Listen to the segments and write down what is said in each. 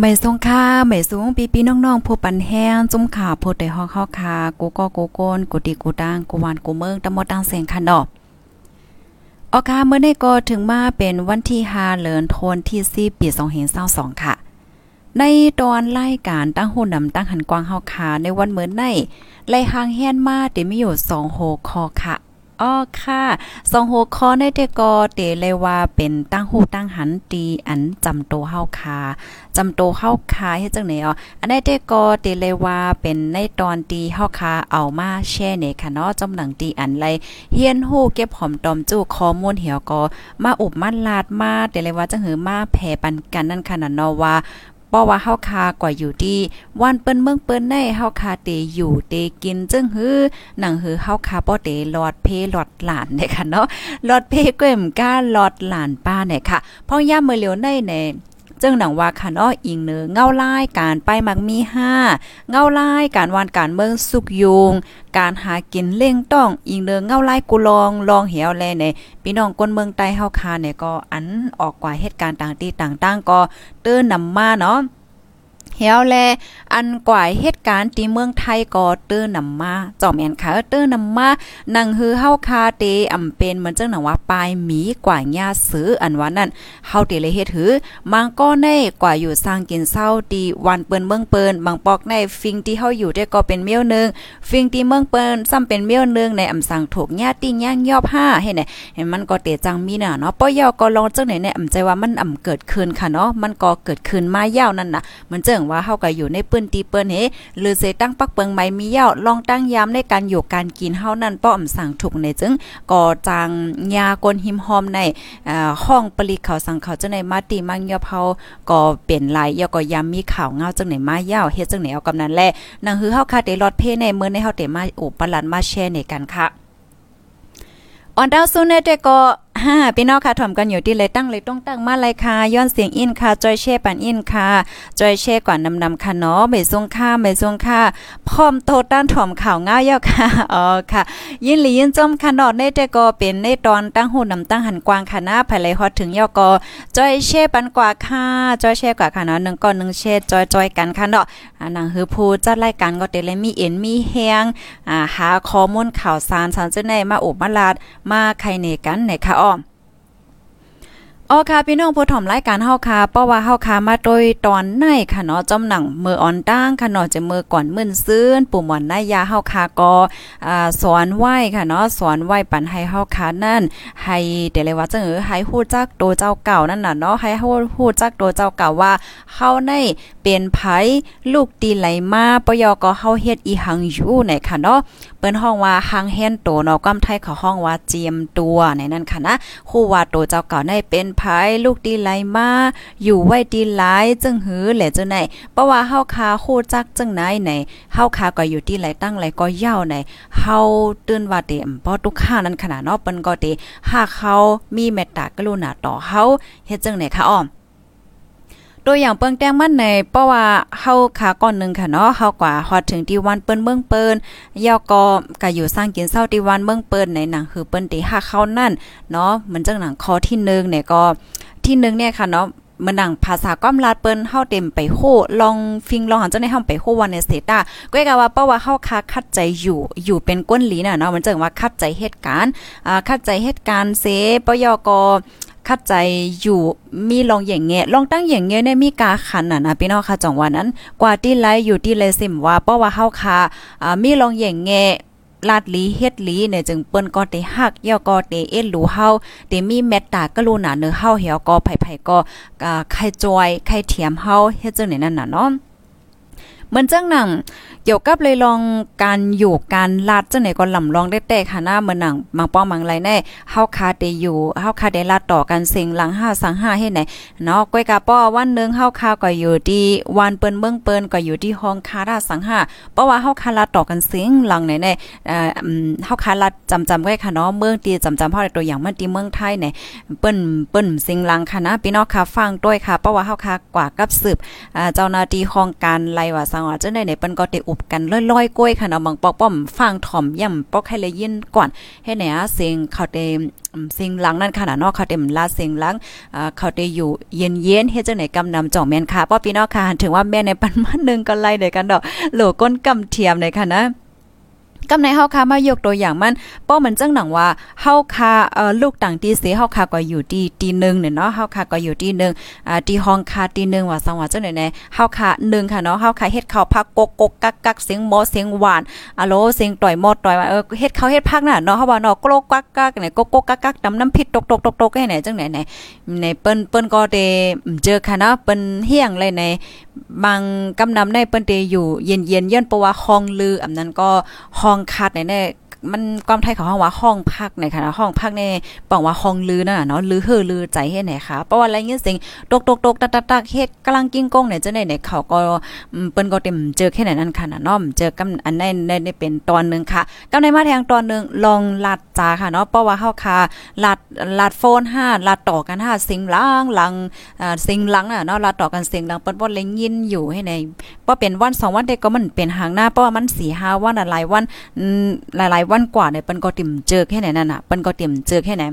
ไม่ทรงค่าไม่สูงปีปีน้องๆผู้ปันแห้งจุ่มขาผู้ได้ฮอกเข้าคากูก็กูโกนกูตีกูตังกูวานกูเมืองตะมดตังเสียงคันดอกออกาเมื่อได้ก็ถึงมาเป็นวันที่5เดือนธันที่4ปี2522ค่ะ ในตอนรายการตั้งหูนำตั้งหันกวางเฮาคาในวันเหมือนในไล่หางแฮนมาเตมีอยู่2โหคอค่ะ อ๋อค่ะสองหัวข้อในเตกอเตเลยว่าเป็นตั้งหูตั้งหันตีอันจำโตเฮาคาจำโตเฮาคาเฮ็ดจังไหนอ๋ออันในเตกอเตเลยว่าเป็นในตอนตีเฮาคาเอามาแช่ในค่ะเนาะจำหนังตีอันไรเฮียนฮู้เก็บหอมตอมจู้ข้อมูลเหี่ยวก็มาอุบมาลาดมาเตเลยว่าจังหือมาแผ่ปันกันนั่นค่ะเนาะว่า พราะว่าเฮาคากว่าอยู่ที่วันเปิ้นเมืองเปิ้นในเฮาคาเตอยู่เตกินจึงหือหนังหือเฮาคาป้อเตหลอดเพหลอดหลานเนี่ยค่ะเนาะหลอดเพก้มก้าหลอดหลานป้าเนี่ยค่ะพ่อย่าเมื่อเหลียวในใน จึงหนังว่าคันอ้ออิงเนื้อเงาไลายการไปมักมีห้าเงาไลายการวานการเมืองสุกยุง การหากินเล่งต้องอิงเนื้อเงาไลายกุลองลองเหี่ยวแลในพี่น้องคนเมืองใต้เฮาคาเนี่ยก็อันออกกว่าเหตุการณ์ต่างตีต่างๆก็เตือนนำมาเนาะ เฮียวแลอันกว่าเหตุการณ์ที่เมืองไทยก็เตื้อนำมาจอมแม่นค่ะเตื้อนำมานังฮือเฮาคาเตอำเป็นเหมือนจังหนังว่าปลายหมีกว่าญาซื้ออันว่านั้นเฮาเตเลยเฮ็ดหือมังก็ในกว่าอยู่สร้างกินเศร้าดีวันเปิ้นเมืองเปิ้นบางปอกในฟิงที่เฮาอยู่ได้ก็เป็นเมียวนึงฟิงที่เมืองเปิ้นซ้ำเป็นเมียวนึงในอำสังถูกญาติย่างยอบ5เฮ็ดไหนเห็นมันก็เตจังมีน่ะเนาะปอยอก็ลองจังไหนในอำใจว่ามันอำเกิดขึ้นค่ะเนาะมันก็เกิดขึ้นมายาวนั่นน่ะมันจังว่าเฮาก็อยู่ในปื้นตีเปิ้นเฮหรือเสตั้งปักเปิงไม้มีเย้าลองตั้งยามในการอยู่การกินเฮานั่นป้อมสั่งถูกในจึงก่อจางยากนหิมหอมในอ่าห้องปลิเขาสั่งเขาจังในมาตีมังยอเฮาก็เป็นหลายยอก็ยามมีข่าวเงาจังไหนมาเย้าเฮ็ดจังไหนเอากำนั้นแลนังฮือเฮาคาเตรอดเพในเมื้อในเฮาเตมาอุปลันมาแชร์ในกันค่ะออนดาวซูเนเตก็ ฮ่าพี่น้องค่ะถ่อมกันอยู่ที่เลยตั้งเลยต้องตั้งมาเลยค่ะย้อนเสียงอินค่ะจอยเช่ปันอินค่ะจอยเช่กว่านำนำค่ะเนาะไม่ทรงค่าไม่ทรงค่าพร้อมโตต้านถ่อมข่าวง่ายยอค่ะอ๋อค่ะ ยินหลียินจมค่ะเนาะในแต่ก็เป็นในตอนตั้งหูนำตั้งหันกวางค่ะหนะภายเลยฮอดถึงยอกอจอยเช่ปันกว่าค่ะจอยเช่กว่าค่ะเนาะ1ก่อน1เช่จอยจอยกันค่ะเนาะอ่านังฮือผู้จัดรายการก็เตเลยมีเอ็นมีแฮงอ่าหาข้อมูลข่าวสารสารเจ้าในมาอบมาลาดมาใครเนกันในค่ะอ้อ อ๋อค่ะพี่น้องผู้ถ่อมรายการเฮาค่ะเพราะว่าเฮาค่ะมาโดยตอนในค่ะเนาะจอมหนังมืออ่อนตั้งค่ะเนาะจะมือก่อนมึนซื่นปุ่มหวานนายาเฮาค่ะก็อ่าสอนไหว้ค่ะเนาะสอนไหว้ปันให้เฮาค่ะนั่น ให้เดเลยว่าจังเออให้ฮู้จักโตเจ้าเก่านั่นน่ะเนาะให้ฮู้ฮู้จักโตเจ้าเก่าว่าเฮาในเป็นไผลูกตีไหลมาปยก็เฮาเฮ็ดอีหังอยู่ไหนค่ะเนาะเปิ้นห้องว่าหังแฮนโตเนาะกำไทยเขาห้องว่าเจียมตัวในนั้นค่ะนะคู่ว่าโตเจ้าเก่าในเป็นภายลูกดีไหลมาอยู่ไว้ดีหลายจึงหือแหละจังไหนเพราะว่าเฮาคาโคจักจังไหนไหนเฮาคาก็อยู่ที่ไหลตั้งไหลก็ยาวไหนเฮาตื่นว่าเต็มเพราะทุกข้านั้นขนาดเนาะเปิ้นก็เตหากเขามีเมตตากรุณาต่อเฮาเฮ็ดจังไหนคะอ้อม ตัวอย่างเปิ้งแต้งมันในเพราะว่าเฮาขาก่อนนึงค่ะเนาะเฮากว่าฮอดถึงที่วันเปิ้นเมืองเปิ้นยอก็ก็อยู่สร้างกินเช้าที่วันเมืองเปิ้นในหนังคือเปิ้นที่ฮักเขานั่นเนาะเหมือนจังหนังคอที่1เนี่ยก็ที่1เนี่ยค่ะเนาะมันดังภาษาก้อมลาดเปิ้นเฮาเต็มไปโคลองฟิงลองหันเจ้าในเฮาไปโควันในเซตาก็กะว่าเพราะว่าเฮาคาคัดใจอยู่อยู่เป็นก้นหลีน่ะเนาะมันจังว่าคัดใจเหตุการณ์อ่าคัดใจเหตุการณ์เซปยก คัดใจอยู่มีลองอย่างเงี้ยลองตั้งอย่างเงี้ยเนี่ยมีกาขันน่ะนะพี่น้องค่ะจังว่านั้น กว่าที่ไลอยู่ที่เลยสิมว่าเพราะว่าเฮาค่ะอ่ามีลองอย่างเงี้ยลาดลีเฮ็ดลีเนี่ยจึงเปิ้นก็ได้ฮักย่อก็ได้เอ็ดรู้เฮาได้มีเมตตากรุณาเนื้อเฮาเหี่ยวก็ไผๆก็อ่าใครจอยใครเถียมเฮาเฮ็ดจังได๋นั่นน่ะเนาะ เหมือนจังหนังเกี่ยวกับเลยลองการอยู่การลาดจังไหนก็ลำลองได้แต่ค่ะหน้าเหมือนหนังมังป้องมังไรแน่เฮาคาได้อยู่เฮาคาได้ลาดต่อกันเสียงหลัง5สัง5เฮ็ดไหนเนาะก้อยกาป้อวันนึงเฮาคาก็อยู่ที่วันเปิ้นเมืองเปิ้นก็อยู่ที่ห้องคาราสัง5เพราะว่าเฮาคาลาดต่อกันเสียงหลังไหนแน่เอ่อเฮาคาลาดจำจำไว้ค่ะเนาะเมืองตีจำจำเฮาตัวอย่างมันที่เมืองไทยเนี่ยเปิ้นเปิ้นเสียงหลังค่ะนะพี่น้องค่ะฟังด้วยค่ะเพราะว่าเฮาคากว่ากับสืบเจ้าหน้าที่ห้องการไล่ว่าสังว่าจังได๋เนี่ยเปิ้นก็ได้อุบกันลอยๆก้อยค่ะเนาะบางปอกป้อมฟังถ่อมย่ำปอกให้เลยยินก่อนให้ไหนอะเสียงเขาเต็มเสียงหลังนั่นค่ะเนาะเขาเต็มลาเสียงหลังอ่าเขาได้อยู่เย็นๆเฮ็ดจังไหนกำนำจ่องแม่นค่ะป้อพี่น้องค่ะถึงว่าแม่ในปันมานึงก็ไล่ได้กันดอกโหลก้นกำเทียมเลยค่ะนะ กำในเฮาคามายกตัวอย่างมันป้อมันจังหนังว่าเฮาคาเอ่อลูกต่างตีเสเฮาคาก็อยู่ที่ตีหนึ่งเนี่ยเนาะเฮาคาก็อยู่ที่หนึ่งอ่าที่ห้องคาตีหนึ่งว่าสังว่าจังได๋แน่เฮาคาหนึ่งค่ะเนาะเฮาคาเฮ็ดข้าวพักกกกกกักกักเสียงหมอเสียงหวานอะโลเสียงต่อยหมอต่อยว่าเออเฮ็ดข้าวเฮ็ดพักน่ะเนาะเฮาว่าเนาะกกกักกักเนี่ยกกกกักกักตำน้ำพริกตกตกตกตกให้ไหนจังไหนไหนในเปิ้นเปิ้นก็ได้เจอค่ะเนาะเปิ้นเฮียงเลยในบางกำนำได้เปิ้นเตอยู่เย็นๆเย็นเพราะว่าห้องลืออันนั้นก็ห้ององคัดแน่ มันความไทยของเฮาว่าห้องพักในค่ะห้องพักในป้องว่าห้องลือน่ะเนาะลือเฮอลือใจเฮ็ดไหนคะเพราะว่าอะไรเงี้ยสิ่งตกตกตกตักตักตักเฮ็ดกำลังกิ้งก้งเนี่ยจะได้ในเขาก็เปิ้นก็เต็มเจอแค่ไหนนั้นค่ะเนาะเจอกำอันในในเป็นตอนนึงค่ะกำในมาแทงตอนนึงลองลัดจ้าค่ะเนาะเพราะว่าเฮาค่ะลัดลัดโฟน5ลัดต่อกัน5สิงล้างหลังอ่าสิงหลังอะเนาะลัดต่อกันสิงหลังเปิ้นบ่เล็งยินอยู่ให้ในบ่เป็นวัน2วันได้ก็มันเป็นหางหน้าเพราะว่ามัน4 5วันหลายวันหลายๆวันกว่าเนี่ยเปิ้นก็ติ่มเจอแค่ไหนนั่นน่ะเปิ้นก็ติ่มเจอแค่ไหน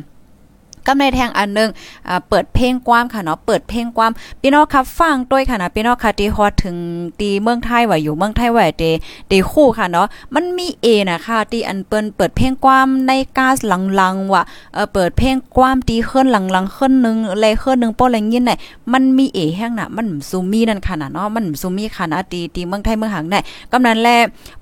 กำในแทงอันนึงอ่าเปิดเพลงความค่ะเนาะเปิดเพลงความพี่น้องครับฟังด้วยค่ะนะพี่น้องค่ะที่ฮอดถึงตีเมืองไทยว่าอยู่เมืองไทยว่าเดเดคู่ค่ะเนาะมันมีเอนะคะที่อันเปิ้นเปิดเพลงความในกาสหลังๆว่าเออเปิดเพลงความตีเคลื่อนหลังๆเคลื่อนนึงอะไรเคลื่อนนึงป้อแรงยินไหนมันมีเอแห้งน่ะมันซูมีนั่นค่ะนะเนาะมันซูมีค่ะนะตีตีเมืองไทยเมืองหางไหนกำนั้นแล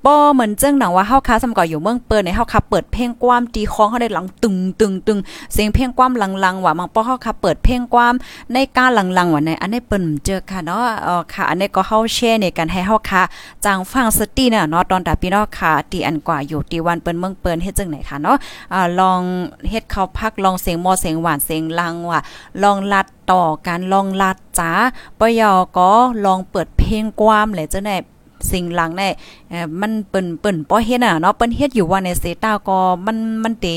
ป้อเหมือนเจ้งหนังว่าเฮาค้าสำก่ออยู่เมืองเปิ้นในเฮาค้าเปิดเพลงความตีคล้องเฮาได้หลังตึงตึงตึงเสียงเพลงความความหลังๆว่ามังป้อเฮาค่ะเปิดเพลงความในการหลังๆว่าในอันนี้เปิ้นเจอค่ะเนาะเออค่ะ อันนี้ก็เฮาแชร์ในการให้เฮาค่ะจางฟังสติเนาะเนาะตอนตาพี่น้องค่ะตีอันกว่าอยู่ตีวันเปิ้นเมืองเปิ้นเฮ็ดจังไหนค่ะเนาะอ่าลองเฮ็ดเข้าพักลองเสียงมอเสียงหวานเสียงลังว่าลองลัดต่อการลองลัดจ้าปยอก็ลองเปิดเพลงความเลยจังได๋ สิ่งหลังได้มันเปิ้นเปิ้นป้อเฮ็ดน่ะเนาะเปิ้นเฮ็ดอยู่ว่าในเซตาก็มันมันเต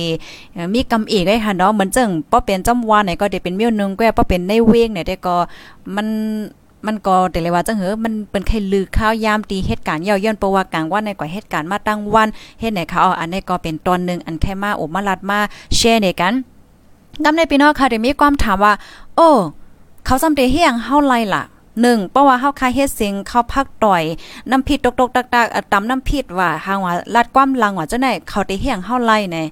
มีกำเอกได้ค่ะเนาะเหมือนจังป้อเป็นจำว่าไหนก็ได้เป็นเมิ้วนึงแก็ป้อเป็นในเวงเนี่ยได้ก็มันมันก็แต่เลยว่าจังเหอมันเป็นแค่ลือข้าวยามตีเหตุการณ์เย่าย่อนประว่ากลางวันในกว่าเหตุการณ์มาตั้งวันเฮ็ดไหนเขาอันนี้ก็เป็นตอนนึงอันแค่มาโอมาลัดมาแชร์ในกันกำในพี่น้องค่ะได้มีความถามว่า โอ้ เขาจำเตเฮียงเฮาไล่ล่ะ หนึ่งเพราะว่าเฮาคาเฮ็ดเสียงเข้าพักต่อยน้ำพิษตกๆตักๆตำน้ำพิษว่าหางว่าลาดความลังว่าเจังได๋เขาได้เฮียงเฮาไล่แน่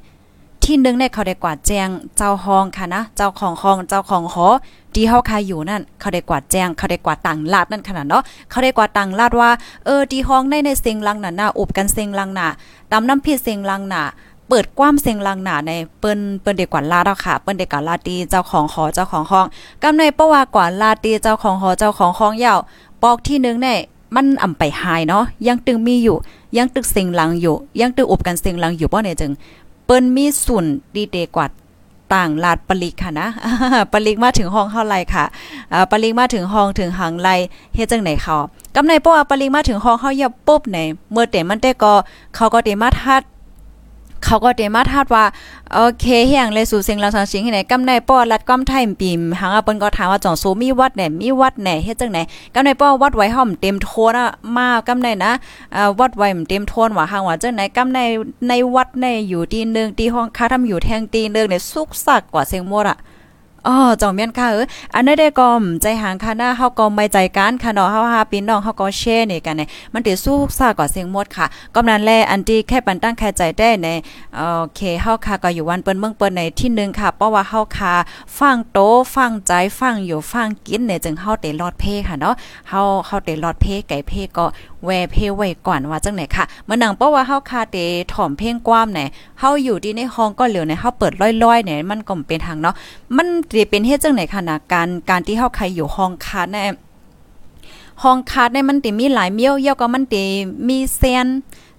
ที่หนึ่งเนี่ยเขาได้กวาดแจงเจ้าห้องค่ะนะเจ้าของห้องเจ้าของหอที่เฮาคาอยู่นั่น เขาได้กวาดแจงเขาได้กวาดต่างลาดนั่นขนาดเนาะเขาได้กวาดต่างลาดว่าเออที่ห้องในในเสียงลังน่ะน่ะอบกันเสียงลังน่ะตำน้ำพิษเสียงลังน่ะ เปิดกว้ามเสียงลังหนาในเปิ้นเปิ้นเด็กกว่าลาดแล้วค่ะ เปิ้นเด็กกว่าลาตีเจ้าของหอเจ้าของห้องกำในเพราะว่ากว่าลาตีเจ้าของหอเจ้าของห้องยาวปอกที่นึงเนี่ยมันอ่ำไปหายเนาะยังตึงมีอยู่ ยังตึกเสียงลังอยู่ ยังตึกอบกันเสียงลังอยู่บ่เนี่ยจึง เปิ้นมีส่วนดีเดกว่าต่างลาดปลิกค่ะนะปลิกมาถึงห้องเท่าไรค่ะอ่าปลิกมาถึงห้องถึงหางไรเฮ็ดจังไหนเขากำในเพราะว่าปลิกมาถึงห้องเฮาอย่าปุ๊บเนี่ยเมื่อแต่มันแต่ก็เขาก็ได้มาทัด เขาก็เดมาทาดว่าโอเคเฮียงเลยสู่เสียงลาสังชิงที่ไหนกำในป้อรัดก้อมไทยปีมหางเปิ้นก็ถามว่าจ่องโซมีวัดไหนมีวัดไหนเฮ็ดจังไหนกำในป้อวัดไว้ห่อมเต็มโทนอะมากำในนะอ่าวัดไว้เต็มโทนว่าหางว่าจังไหนกำในในวัดในอยู่ที่นึงที่ห้องค้าทำอยู่แทงตีนึงเนี่ยสุกสักกว่าเสียงมดอะ อ๋อจองเมียนค่ะเอออันนี้ได้ก็ใจหางค่ะหน้าเฮาก็ไม่ใจกันค่ะเนาะเฮาหาพี่น้องเฮาก็แชร์นี่กันเนี่ยมันติสู้ซากว่าเสียงหมดค่ะกำนั้นแลอันที่แค่ปันตั้งแค่ใจได้ในโอเคเฮาค่ะก็อยู่วันเปิ้นเมืองเปิ้นในที่1ค่ะเพราะว่าเฮาค่ะฟังโตฟังใจฟังอยู่ฟังกินเนี่ยจึงเฮาได้รอดเพค่ะเนาะเฮาเฮาได้รอดเพไก่เพก็แวเพไว้ก่อนว่าจังไหนค่ะเมื่อนังเพราะว่าเฮาคาเตถ่อมเพ่งความไหนเฮาอยู่ที่ในห้องก็เหลียวเนี่ยเฮาเปิดร้อยๆไหนมันก็เป็นทางเนาะมันจะเป็นเฮ็ดจังไหนค่ะนะการการที่เฮาใครอยู่ห้องคาแน่ห้องคาดเนี่ยมันติมีหลายเมี้ยวเยี่ยวก็มันติมีเซียน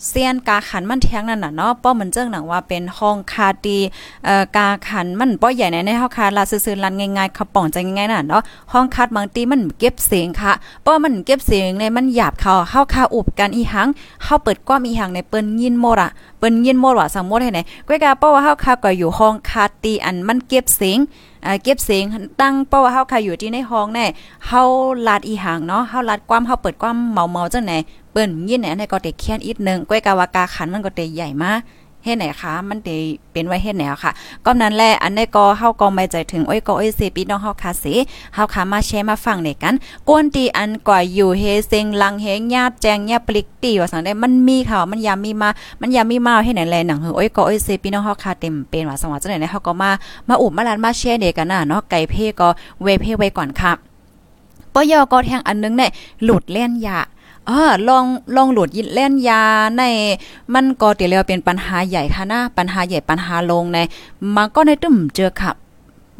เซียนกาขันมันแทงนั่นน่ะเนาะป้อมันเจิ้งหนังว่าเป็นห้องคาดีเอ่อกาขันมันป้อใหญ่ในในเฮาคาลาซื่อๆลันง่ายๆขับป่องใจง่ายๆน่ะเนาะห้องคัดบางตีมันเก็บเสียงค่ะป้อมันเก็บเสียงในมันหยาบเขาเฮาคาอุบกันอีหังเฮาเปิดก้อมอีหังในเปิ้นยินหมดอะเปิ้นยินหมดว่าสมมติให้ไหนก้อยกาป้อว่าเฮาคาก็อยู่ห้องคาตีอันมันเก็บเสียง เก็บเสียงตั้งเป้าว่าเฮาค่ะอยู่ที่ในห้องแน่เฮาลาดอีหางเนาะเฮาลาดความเฮาเปิดความเมาๆจังไหนเปิ้นยินแหนในก็เตแค้นอีกนึงก้อยกาวากาขันมันก็เตใหญ่มา เฮ็ดไหนคะมันได้เป็นไว้เฮ็ดแนวค่ะก็นั้นแหละอันนี้ก็เฮาก็ไม่ใจถึง โอ้ยก็โอ้ยสิพี่น้องเฮาค่ะสิเฮาค่ะมาแชร์มาฟังในกันกวนตีอันก่อยอยู่เฮเซงลังเฮญาติแจงญาปลิกตีว่าสังได้มันมีค่ะมันยามมีมา มันยามมีมาเฮ็ดไหนแลหนังเฮอโอ้ยก็โอ้ยสิพี่น้องเฮาค่ะเต็มเป็นว่าสังว่าจังได๋เฮาก็มามาอุบมาลันมาแชร์เดกันน่ะเนาะไก่เพ่ก็เวเพ่ไว้ก่อนค่ะปยอก็แทงอันนึงเนี่ยหลุดเล่นยา ออลองลองหลุดยินเล่นยาในมันก็เตียวเป็นปัญหาใหญ่ค่ะนะปัญหาใหญ่ปัญหาลงในมันก็ในตึมเจอค่ะ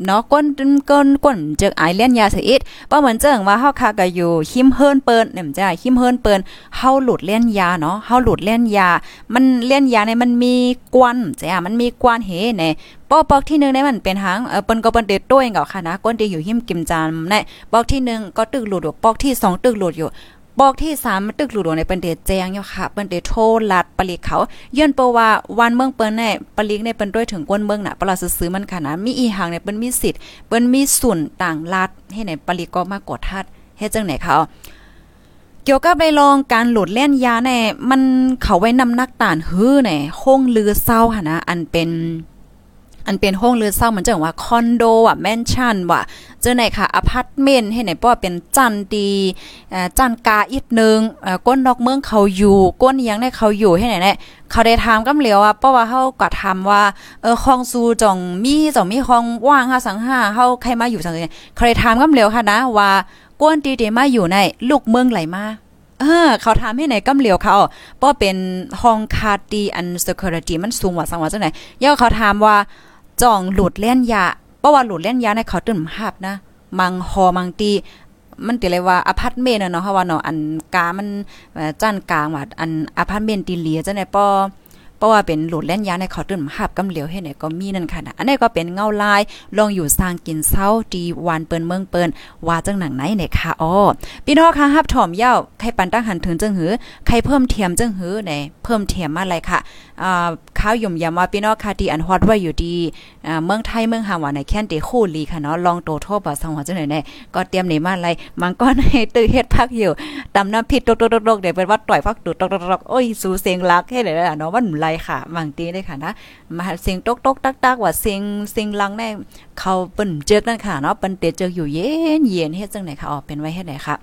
เนาะก้นก้นก้นเจอไอเล่นยาเสียอีกเพราะเหมือนเจิงว่าเฮาค่ะก็อยู่หิมเฮิรนเปิ้นเนี่ยจ้าหิมเฮิรนเปิ้นเฮาหลุดเล่นยาเนาะเฮาหลุดเล่นยา มันเล่นยาในมันมีกวนจ้ามันมีกวนเฮในปอกปอกที่1ได้มันเป็นหางเออเปิ้นก็เปิ้นเด็ดตัวยเองก็ค่ะนะก้นที่อยู่หิมกิมจานในปอกที่1ก็ตึกหลุดอยู่ปอกที่2ตึกหลุดอยู่ บอกที่สามตึกหลุดในเปิ้นเดแจ้งอยู่ค่ะ เปิ้นเดโทรลัดปลิกเขาย้อนเปว่าวันเมืองเปิ้นแน่ปลิกในเปิ้นด้วยถึงก้นเมืองน่ะปลาซื้อมันค่ะนะมีอีหางเนี่ยเปิ้นมีสิทธิ์เปิ้นมีส่วนต่างลัดให้ไหนปลิกก็มากดทัดเฮ็ดจังไหนเขาเกี่ยวกับไปลองการหลุดเล่นยาแน่มันเขาไว้นำนักต่านฮื้อแน่ห้งลือเศร้าค่ะนะอันเป็น อันเป็นห้องเลือดเศร้าเหมือนจังว่าคอนโดอะแมนชั่นว่ะเจอไหนค่ะอพาร์ตเมนต์ให้ไหนป้อเป็นจันดีจันกาอีกนึงอ่าก้นนอกเมืองเขาอยู่ ก้นยังได้เขาอยู่ให้ไหนเนี่ยเขาได้ถามกำเหลียวอะเพราะว่าเฮาก็ทำว่าเออคองซูจ่องมีจ่องมีคองว่าง5สัง5เฮาใครมาอยู่สังเขาได้ถามกำเหลียวค่ะนะว่าก้นตีเดมาอยู่ในลูกเมืองไหลมาเออเขาทำให้ไหนกำเหลียวเขาเพราะเป็นห้องคาตีอัน security มันสูงกว่าสังว่าจังไหนย่อเขาถามว่า จ่องหลุดเล่นยาเพราะว่าหลุดเล่นยาในเขาตื่นภาพนะ มังหอมังตีมันติเลยว่าอพาร์ตเมนต์เนาะเพราะว่าเนาะอันกามันจันกลางว่าอันอพาร์ตเมนต์ตีเหลียจังได๋ปอ เพราะว่าเป็นหลุดเล่นยาในเขาตื่นหับกำเหลียวให้ไหนก็มีนั่นค่ะนะอันนี้ก็เป็นเงาลายลองอยู่สร้างกินเศร้าดีวันเปิ้นเมืองเปิ้นว่าจังหนังไหนเนี่ยค่ะอ๋อพี่น้องค่ะฮับถ่อมเย้าใครปันตั้งหันถึงจังหือใครเพิ่มเทียมจังหือไหนเพิ่มเทียมมาอะไรค่ะอ่าข้าวย่มยำว่าพี่น้องค่ะที่อันฮอดไว้อยู่ดีอ่าเมืองไทยเมืองหาว่าในแค่นเตคู่ลีค่ะเนาะลองโตโทบ่สังหวจังไหนแน่ก็เตรียมนี่มาอะไรมันก็ให้ตื้อเฮ็ดพักอยู่ตำน้ำพริกตกๆๆเดี๋ยวเป็นว่าต่อยพักดูตกๆๆโอ้ยสูเสียงรักให้ได้เนาะว่าไค่ะบางตีได้ค่ะนะมาเสียงตกตกตักตักว่าเสียงเสียงลังแน่เขาเปิ้นเจอกันค่ะเนาะเปิ้นเตเจออยู่เย็นเย็นเฮ็ดจังไหนค่ะออกเป็นไว้เฮ็ดไหนค่ะ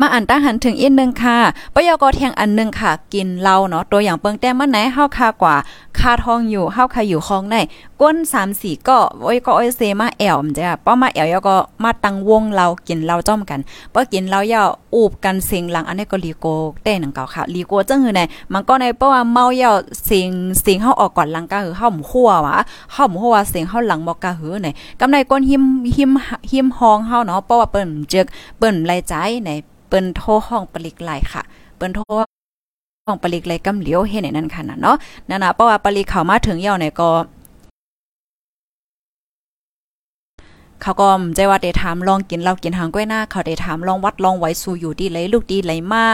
มาอ่านตั้งหันถึงอีกนึงค่ะปยกเทียงอันนึงค่ะ กินเหล้าเนาะตัวอย่างเปิงแต้มมันไหนเฮาคากว่าคาทองอยู่เฮาคาอยู่คองในก้น3 4ก็โอ้ยก็โอ้ยเซมาแอวมจ้ะป้อมาแอวยก็มาตั้งวงเรากินเหล้าจ้อมกันป้อกินเหล้ายาอูบกันเสียงหลังอันนี้ก็ลีโกเต้นังเก่าค่ะลีโกจังหือไหนมันก็ในเพราะว่าเมายาเสียงเสียงเฮาออกก่อนหลังก็คือเฮาหมหัววะเฮาหมหัวเสียงเฮาหลังบ่กะหือไหนกำในก้นหิมหิมหิมห้องเฮาเนาะเพราะว่าเปิ้นจึกเปิ้นไล่ใจใน เปิ้นโทห้องปลิกไหลค่ะ เปิ้นโทห้องปลิกไหลกำเหลียวเฮ็ดในนั้นค่ะนะเนาะนั่นน่ะเพราะว่าปลิกเข้ามาถึงยาวเนี่ยก็เขาก็ใจว่าได้ถามลองกินเรากินหางก้อยหน้า เขาได้ถามลองวัดลองไว้สู่อยู่ดีไหลลูกดีไหลมา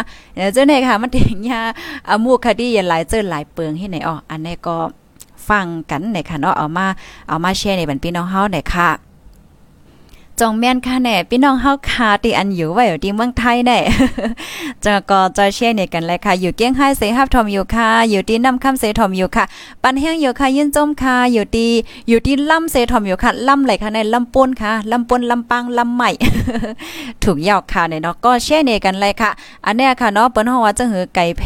เจ้าเนี่ยค่ะ มันถึงยาอามูคดียันหลายเจอหลายเปิงให้ไหนอ๋ออันนี้ก็ฟังกันในค่ะเนาะเอามาเอามาแชร์ในบันพี่น้องเฮาหนค่ะ จองแม่นค่ะแน่พี่น้องเฮาคาที่อันอยู่ไว้อยู่ที่เมืองไทยแน่จะก็จะเช่นกันเลยค่ะ อยู่เกี้ยงไฮ้เสฮับทอมอยู่ค่ะ อยู่ที่น้ำคำเสทอมอยู่ค่ะ ปันแห้งอยู่ค่ะยินจมค่ะ อยู่ที่อยู่ที่ลำเสทอมอยู่ค่ะลำไหลค่ะในลำป้นค่ะลำป้นลำปังลำใหม่ ถูกยอกค่ะเนี่ยเนาะก็เช่นกันเลยค่ะ อันเนี้ยค่ะเนาะเปิ้นเฮาว่าจังหือไก่เพ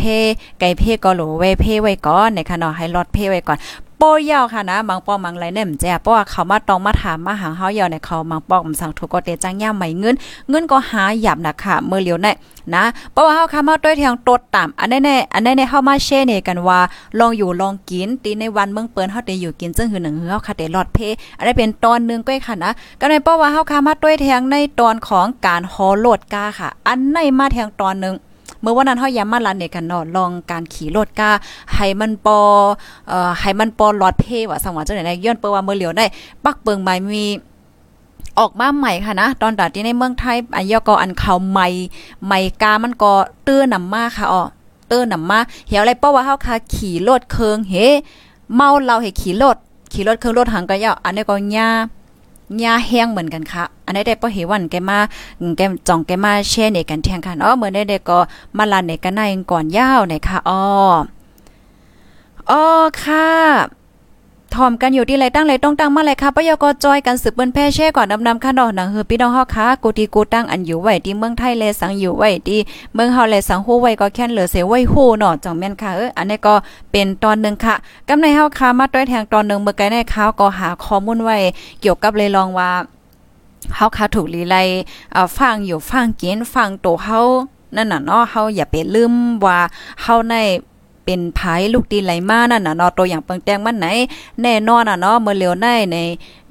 ไก่เพก็โหลเวเพไว้ก่อนเนี่ยค่ะเนาะให้รอดเพไว้ก่อน โปยาค่ะนะบางปอมังไรเนี่ยมแจ้เพราะว่าเขามาตองมาถามมาหาเฮาเยาวในเขามังปอมสั่งถูกก็เตจังย่าใหม่เงินเงินก็หาหยับนะค่ะเมื่อเลียวเนี่ยนะเพราะว่าเฮาคำเฮาด้วยทางตดตามอันแน่ๆอันแน่ๆเฮามาแชร์เนี่ยกันว่าลองอยู่ลองกินตีในวันเมืองเปิ้นเฮาได้อยู่กินจึงหือหนึ่งเฮาค่ะได้รอดเพอันนี้เป็นตอนนึงก้อยค่ะนะก็ในเพราะว่าเฮาคำมาด้วยทางในตอนของการฮอโลดกาค่ะ อันในมาทางตอนนึง มื่อวันนั้นเฮาย้ำมาลันเนี่ยกันเนาะลองการขี่รถก้าให้มันปอเอ่อให้มันปอหลอดเพว่าสังว่าจังได๋ย้อนเปิ้ว่าเมื่อเหลียวได้ปักเปิงใบมีออกมาใหม่ค่ะนะ ตอนตัดที่ในเมืองไทยอันยอก็อันเขาใหม่ใหม่กามันก็เตื้อนำมาค่ะอ๋อเตื้อนำมาเหี่ยวอะไรเพราว่าเฮาค่ะขี่รถเคิงเฮเมาเราให้ขี่รถขี่รถเครื่องรถหังก็ยาวอันนี้ก็หญ้า หญ้าแห้งเหมือนกันค่ะ อันนี้ได้ปอเหวันแกมาแกจ่องแกมาแช่ในกันแทงกันอ๋อเหมือนได้ได้ก็มาลันในกันในก่อนยาวในค่ะอ๋ออ๋อค่ะ ทอมกันอยู่ที่ไรตั้งไรต้องตั้งมาเลยค่ะปยกจอยกันสืบเปิ้นแพ่แช่ก่อนดำๆค่ะดอกหนังเฮือพี่น้องเฮาค่ะกูตีกูตั้งอันอยู่ไว้ที่เมืองไทยแลสังอยู่ไว้ที่เมืองเฮาแลสังฮู้ไว้ก็แค่นเหลือเสไว้ฮู้เนาะจังแม่นค่ะเอออันนี้ก็เป็นตอนนึงค่ะกำในเฮาค่ะมาด้วยแทงตอนนึงเมื่อไกลในข่าวก็หาข้อมูลไว้เกี่ยวกับเลยลองว่าเฮาค่ะถูกลีไลอ่าฟังอยู่ฟังกินฟังโตเฮานั่นน่ะเนาะเฮาอย่าไปลืมว่าเฮาใน เป็นไผลูกตีไหลมานั่นน่ะเนาะตัวอย่างเปิงแตงมันไหน แน่นอนอะเนาะเมื่อเร็วในใน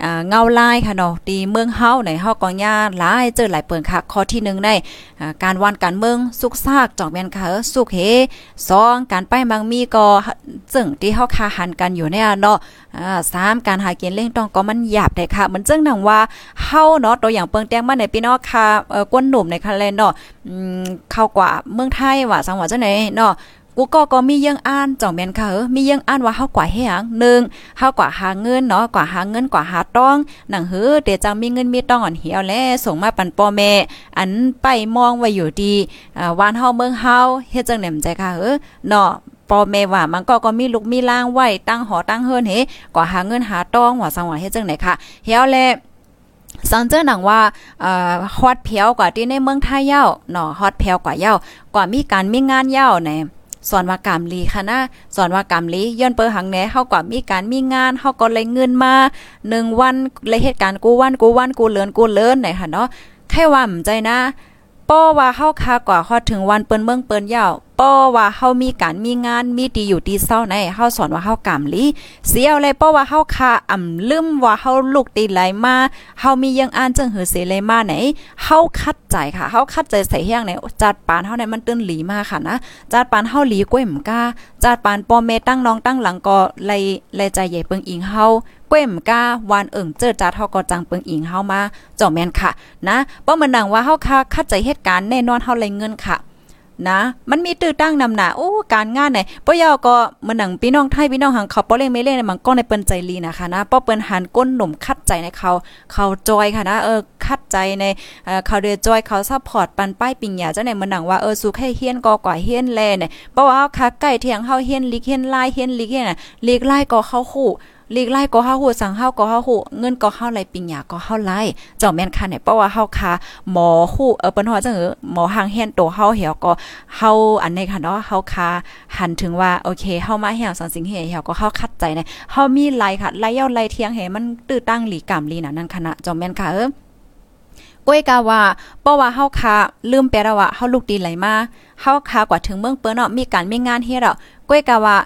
อ่าเงาลายค่ะเนาะตีเมืองเฮาในเฮากองยาหลายเจอหลายเปิงค่ะข้อที่1ในอ่าการวันการเมืองสุกซากจอกแม่นค่ะสุกเฮ2การไปบางมีก็จึงที่เฮาคาหันกันอยู่เนี่ยเนาะอ่า3การหากินเล่งต้องก็มันหยาบได้ค่ะมันจึงนังว่าเฮาเนาะตัวอย่างเปิงแตงมาในพี่น้องค่ะเอ่อกวนหนุ่มในคันแลนเนาะอืมเข้ากว่าเมืองไทยว่าสังหวัดจังไหนเนาะ กูก็ก็มียังอ่านจ่องแม่นค่ะเออมียังอ่านว่าเฮากว่าเฮียงหนึ่งเฮากว่าหาเงินเนาะกว่าหาเงินกว่าหาต้องหนังหือเดี๋ยวจังมีเงินมีต้องอ่อนเหี่ยวแลส่งมาปันพ่อแม่ อันไปมองไว้อยู่ดีอ่าวานเฮาเมืองเฮาเฮ็ดจังแหนมใจค่ะเออเนาะพ่อแม่ว่ามันก็ก็มีลูกมีล่างไว้ตั้งหอตั้งเฮิรนเฮกว่าหาเงินหาต้องว่าสังว่าเฮ็ดจังไหนค่ะเหี่ยวแลสังเจอหนังว่าฮอตเพียวกว่าที่ในเมืองไทยเย้าเนาะฮอตเพียวกว่าเย้ากว่ามีการมีงานเย้าใน สอนว่ากามลีค่ะนะสอนว่ากามลีย้อนเปิหังแหนเฮาก็มีการมีงานเฮาก็เลยเงินมา1วันเลยเหตุการณ์กูวันกูวันกูเลินกูเลินไหนค่ะเนาะแค่ว่าใจนะ ป้อว่าเฮาคากว่าฮอดถึงวันเปิ้นเมืองเปิ้นยาวป้อว่าเฮามีการมีงานมีดีอยู่ดีเศร้าในเฮาสอนว่าเฮากำลีเสียอะไรป้อว่าเฮาคาอ่ำลืมว่าเฮาลูกตีไหลมาเฮามียังอ่านจังหือเสเลยมาไหนเฮาคัดใจค่ะเฮาคัดใจใส่เฮียงไหนจัดปานเฮาเนี่ยมันตื้นหลีมาค่ะนะจัดปานเฮาหลีก้วยหมกาจัดปานป้อแม่ตั้งน้องตั้งหลังก็ไลไลใจใหญ่เปิงอิงเฮา ก้วยหมกาวานเอิ่งเจอจัดเฮาก็จังเปิงอิงเฮามาจ่อแม่นค่ะ นะป้อมันดังว่าเฮาคาคัดใจเหตุการณ์แน่นอนเฮาเลยเงินค่ะนะ มันมีตื้อตั้งนำหนาโอ้การงานไหนปยอก็มันหนังพี่น้องไทยพี่น้องหังเขาป้อเล่งไม่เล่นมันก็ในเปิ้นใจลีนะคะนะป้อเปิ้นหันก้นหนุ่มคัดใจในเขาเขาจอยค่ะนะเออคัดใจในเขาเดือจอยเขาซัพพอร์ตปันป้ายปิงหยาเจ้าไหนมันหนังว่าเออสุให้เฮียนก็กว่าเฮียนแลเนี่ยเพราะว่าคักใกล้เทียงเฮาเฮียนลิกเฮียนลายเฮียนลิกเฮียนน่ะลิกลายก็เข้าคู่ ลีกไล่ก็เฮาฮู้สังเฮาก็เฮาฮู้เงินก็เฮาไหลปิงหยาก็เฮาไหลเจ้าแม่นค่ะเนี่ยเพราะว่าเฮาค่ะหมอฮู้เออเปิ้นฮอดจังเออหมอหางแฮนโตเฮาเหี่ยวก็เฮาอันนี้ค่ะเนาะเฮาค่ะหันถึงว่าโอเคเฮามาเหี่ยวสังสิงเหี่ยวก็เฮาคัดใจเนี่ยเฮามีไหลค่ะไหลยาไหลเทียงเฮมันตื้อตั้งหลีกามลีน่ะนั่นคณะเจ้าแม่นค่ะเออก้อยกาว่าเพราะว่าเฮาคาลืมไปแล้วว่าเฮาลูกดีไหลมาเฮาคากว่าถึงเมืองเปิ้นเนาะมีการมีงานเฮ็ดอะก้อยกาว่า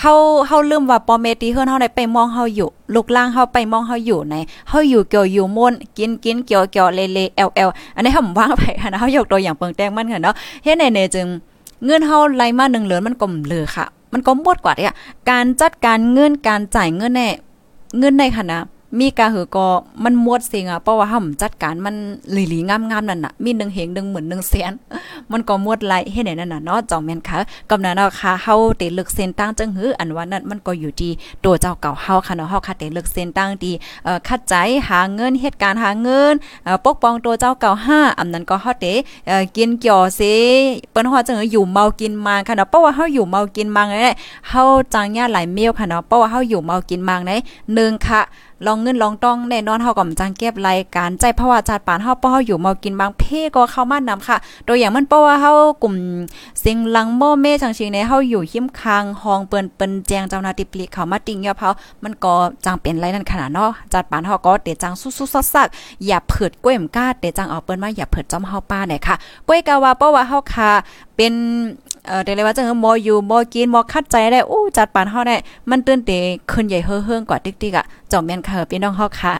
เฮาเฮาลืมว่าปอเมตีเฮือนเฮาได้ไปมองเฮาอยู่ ลูกล่างเฮาไปมองเฮาอยู่ในเฮาอยู่เกี่ยวอยู่มนกินกินเกี่ยวเกี่ยวเลเลเอลเอลอันนี้เฮาว่างไปค่ะนะเฮายกตัวอย่างเปิงแตงมันค่ะเนาะเฮ็ดในๆจึงเงินเฮาไหลมา1เหลือนมันก็เหลือค่ะ มันก็หมดกว่าเนี่ยการจัดการเงินการจ่ายเงินแน่เงินในค่ะนะ มีกาหือก็มันมวดสิงอะเพราะว่าห่ำจัดการมันหลีๆงามๆนั่นน่ะ มี1เหง1หมื่น1แสนมันก็มวดไหลให้ไหนนั่นน่ะเนาะจอมแม่นค่ะกำนั้นเนาะค่ะเฮาเตลึกเส้นตั้งจังหืออันว่านั้นมันก็อยู่ที่ตัวเจ้าเก่าเฮาค่ะเนาะเฮาค่ะเตลึกเส้นตั้งดีเอ่อคัดใจหาเงินเหตุการณ์หาเงินเอ่อปกป้องตัวเจ้าเก่า5อันนั้นก็เฮาเตเอ่อกินเกี่ยวสิเปิ้นฮอดจังหืออยู่เมากินมังค่ะเนาะเพราะว่าเฮาอยู่เมากินมังเลยเฮาจังยาหลายเมียวค่ะเนาะเพราะว่าเฮาอยู่เมากินมังได้1ค่ะ ลองเงินลองต้องแน่นอนเฮาก็จังเก็บรายการใจเพราะว่าจัดปานเฮาป้อเฮาอยู่มากินบางเพก็เข้ามานำค่ะตัวอย่างมันเพราะว่าเฮากลุ่มสิงลังโมเมจังชิงในเฮาอยู่หิมคางห้องเปิ้นเปิ้นแจงเจ้าหน้าที่ปลีเข้ามาติงยอเฮามันก็จังเป็นไรนั่นขนาดเนาะจัดปานเฮาก็เตจังซุๆซักๆอย่าเผิดก้วยมก้าเตจังเอาเปิ้นมาอย่าเผิดจอมเฮาป้าเนี่ยค่ะก้วยกะว่าเพราะว่าเฮาค่ะเป็น เออเดี๋ยวเลยว่าจะเฮมออยู่มอกินมอคัดใจได้อู้จัดปานเฮาได้ มันตื่นเตขึ้นใหญ่เฮืองกว่าติ๊กๆอะจอมแม่นค่ะพี่น้องเฮาค่ะ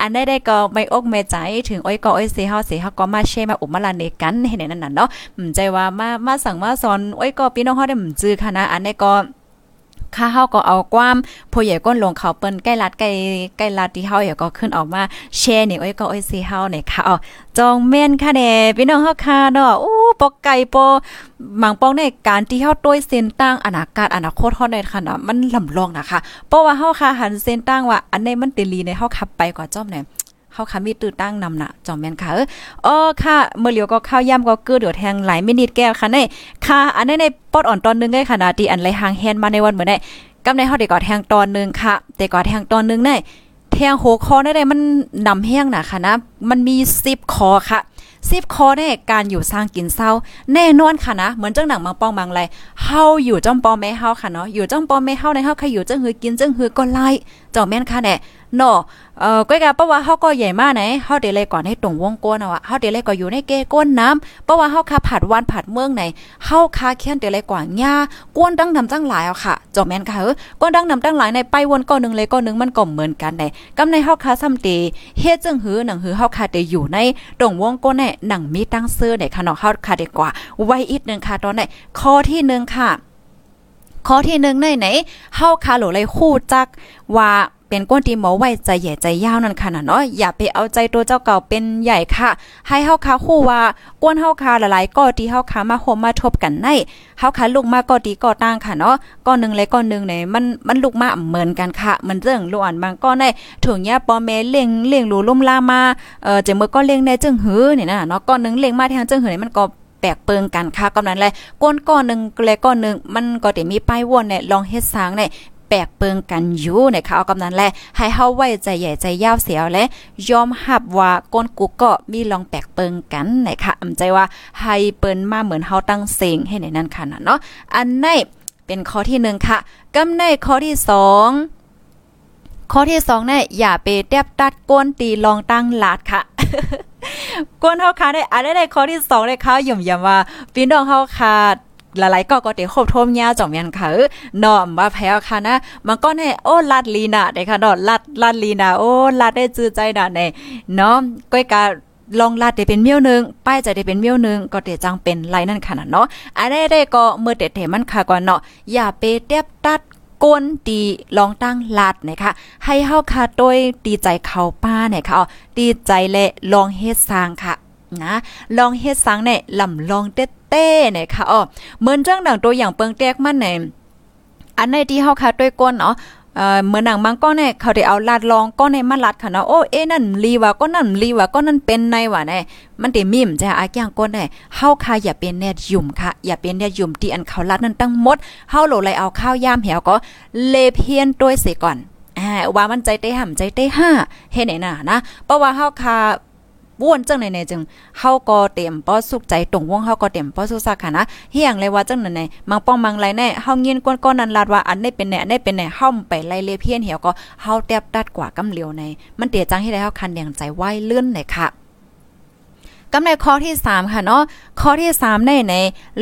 อันได้ได้ก็ไม่อกไม่ใจถึงอ้อยก็อ้อยเสียเฮาเสียเฮาก็มาแชร์มาอุมาลานในกันเห็นนั่นน่ะเนาะอืมใจว่ามามาสั่งมาสอนอ้อยก็พี่น้องเฮาได้หืมจื้อค่ะนะอันนี้ก็ ข้าเฮาก็เอาความผู้ใหญ่ก้นลงเขาเปิ้นใกล้รัดใกล้ใกล้รัดที่เฮาอย่าก็ขึ้นออกมาแชร์นี่อ้อยก็อ้อยสิเฮาเนี่ยค่ะอ๋อจองแม่นค่ะแน่พี่น้องเฮาค่ะเนาะอู้ปอกไก่ปอหมังปองในการที่เฮาต้วยเส้นตั้งอนาคตอนาคตเฮาในค่ะเนาะมันลำลองนะคะเพราะว่าเฮาค่ะหันเส้นตั้งว่าอันไหนมันติลีในเฮาขับไปกว่าจ้อมเนี่ย เฮาค่ะมีตื้อตั้งนำน่ะจอมแม่นค่ะเอออ๋อค่ะเมื่อเหลียวก็ข้าวย่ำก็เกือเดือดแทงหลายมินิแก้วค่ะในค่ะ อันนี้ในปอดอ่อนตอนนึงได้ขนาดที่อันไรหางแฮนมาในวันเหมือนได้กำในเฮาได้กอแทงตอนนึงค่ะ แต่กอแทงตอนนึงได้แทงโหคอได้ได้มันนำแห้งน่ะค่ะนะ มันมี10คอค่ะ สิบคอได้การอยู่สร้างกินเศร้า แน่นอนค่ะนะ เหมือนจังหนังมังปองบางไรเฮาอยู่จ้อมปอแม่เฮาค่ะเนาะอยู่จ้อมปอแม่เฮาในเฮาใครอยู่จังหือกินจังหือก็ไล่เจ้าแม่นค่ะแน่เนาะเอ่อก้อยกาเพราะว่าเฮาก็ใหญ่มากไหนเฮาเดเลยก่อนให้ตรงวงก้นเอาอะเฮาเดเลยก็อยู่ในเกก้นน้ำเพราะว่าเฮาคาผัดวันผัดเมืองไหนเฮาคาเคียนเดเลยกว่าหญ้าก้นดังนำจังหลายเอาค่ะเจ้าแม่นค่ะเออก้นดังนำจังหลายในไปวนก้อนนึงเลยก้อนนึงมันก็เหมือนกันได้กำในเฮาคาซ้ำเตเฮ็ดจังหือหนังหือเฮาคาเตอยู่ในตรงวงก้นแน่หนังมีตั้งเสื้อในค่ะเนาะเฮาคาเดกว่า ไว้อีกนึงค่ะตอนไหนข้อที่1ค่ะข้อที่1ในไหนเฮาคาโหลเลยคู่จักว่า เป็นก้นที่หมอไว้ใจใหญ่ใจยาวนั่นค่ะนะเนาะอย่าไปเอาใจตัวเจ้าเก่าเป็นใหญ่ค่ะ ให้เฮาคาคู่ว่าก้นเฮาคาหลายๆก็ที่เฮาคามาโฮมมาทบกันในเฮาคาลูกมาก็ดีก็ต่างค่ะเนาะก้อนนึงเลยก้อนนึงเนี่ยมันมันลูกมาเหมือนกันค่ะ มันเรื่องลูกอ่อนบางก้อนได้ถุงยาปอแม่เลี้ยงเลี้ยงรูลุ่มลามาเอ่อจะเมื่อก็เลี้ยงในจึงหือเนี่ยนะเนาะก้อนนึงเลี้ยงมาทางจึงหือนี่มันก็แปลกเปิงกันค่ะกำนั้นแหละก้นก้อนหนึ่งและก้อนหนึ่งมันก็ได้มีป้ายวนเนี่ยลองเฮ็ดสางเนี่ย แปกเปิงกันอยู่นะคะเอากำนั้นแหละให้เฮาไว้ใจใหญ่ใจยาวเสียวและยอมหับว่าก้นกุกก็มีลองแปกเปิงกันนะคะอำใจว่าให้เปิ้นมาเหมือนเฮาตั้งเสงให้ในนั้นค่ะเนาะอันในเป็นข้อที่1ค่ะกำในข้อที่2ข้อที่2เนี่ยอย่าไปแตบตัดก้นตีลองตั้งลาดค่ะก้นเฮาคาได้อันได้ข้อที่2เลยค่ะย่อมๆว่าพี่น้องเฮาคาหลายๆก็ก็เตครบทมยาจอมยันค่ะเนาะว่าแพ้ค่ะนะ มันก็แน่โอ้ลัดลีนาได้ค่ะเนลัดลัดลีนาโอ้ลัดได้จื้อใจน่ะแน่เนาะก้อยกาลองลาดได้เป็นเมี้ยวนึงป้ายจะได้เป็นเมี้ยวนึงก็เตจังเป็นไรนั่นค่ะเนาะอันได้ได้ก็เมื่อเตเตมันค่ะก่อนเนาะอย่าไปเตียบตัดก้นตีลองตั้งลาดนะคะให้เฮาค่ะโดยตีใจเขาป้าเนี่ยค่ะตีใจและลองเฮ็ดสร้างค่ะ นะลองเฮ็ดสังเนี่ยลำลองเต้เต้เนี่ยค่ะอ๋อเหมือนจังดังตัวอย่างเปิงแตกมันเนี่ยอันในที่เฮาค่ะด้วยก้นเนาะเออเมื่อหนังมังก็เนี่ยเขาได้เอาลาดลองก็ในมาลัดค่ะเนาะโอ้เอ๊นั่นลีว่าก็นั่นลีว่าก็นั่นเป็นในว่าแน่มันติมิมจะอาแกงก้นได้เฮาค่ะอย่าเป็นแนดยุ่มค่ะ อย่าเป็นแนดยุ่มที่อันเขาลัดนั่นตั้งหมดเฮาโหลเลเอาข้าวยามเหี่ยวก็เลเพียนด้วยเสียก่อนอ่าว่ามันใจเต้ห่ำใจเต้ห้าเฮ็ดไหนน่ะนะเพราะว่าเฮาค่ะ ว่นจังไหนๆจึงเฮาก็เต็มป้อสุขใจตรงวงเฮาก็เต็มป้อสุขสักค่ะนะเฮียงเลยว่าจังไหนๆมังป้องมังไรแน่เฮาเงียนก้นๆนั้นลาดว่าอันได้เป็นแน่ได้เป็นแน่เฮาไปไล่เลเพียนเหี่ยวก็เฮาแตบตัดกว่ากำเหลียวใน มันเตียจังให้ได้เฮาคันอย่างใจไหวเลื่อนเลยค่ะกำในข้อที่ 3 ค่ะเนาะข้อที่ 3 ในใน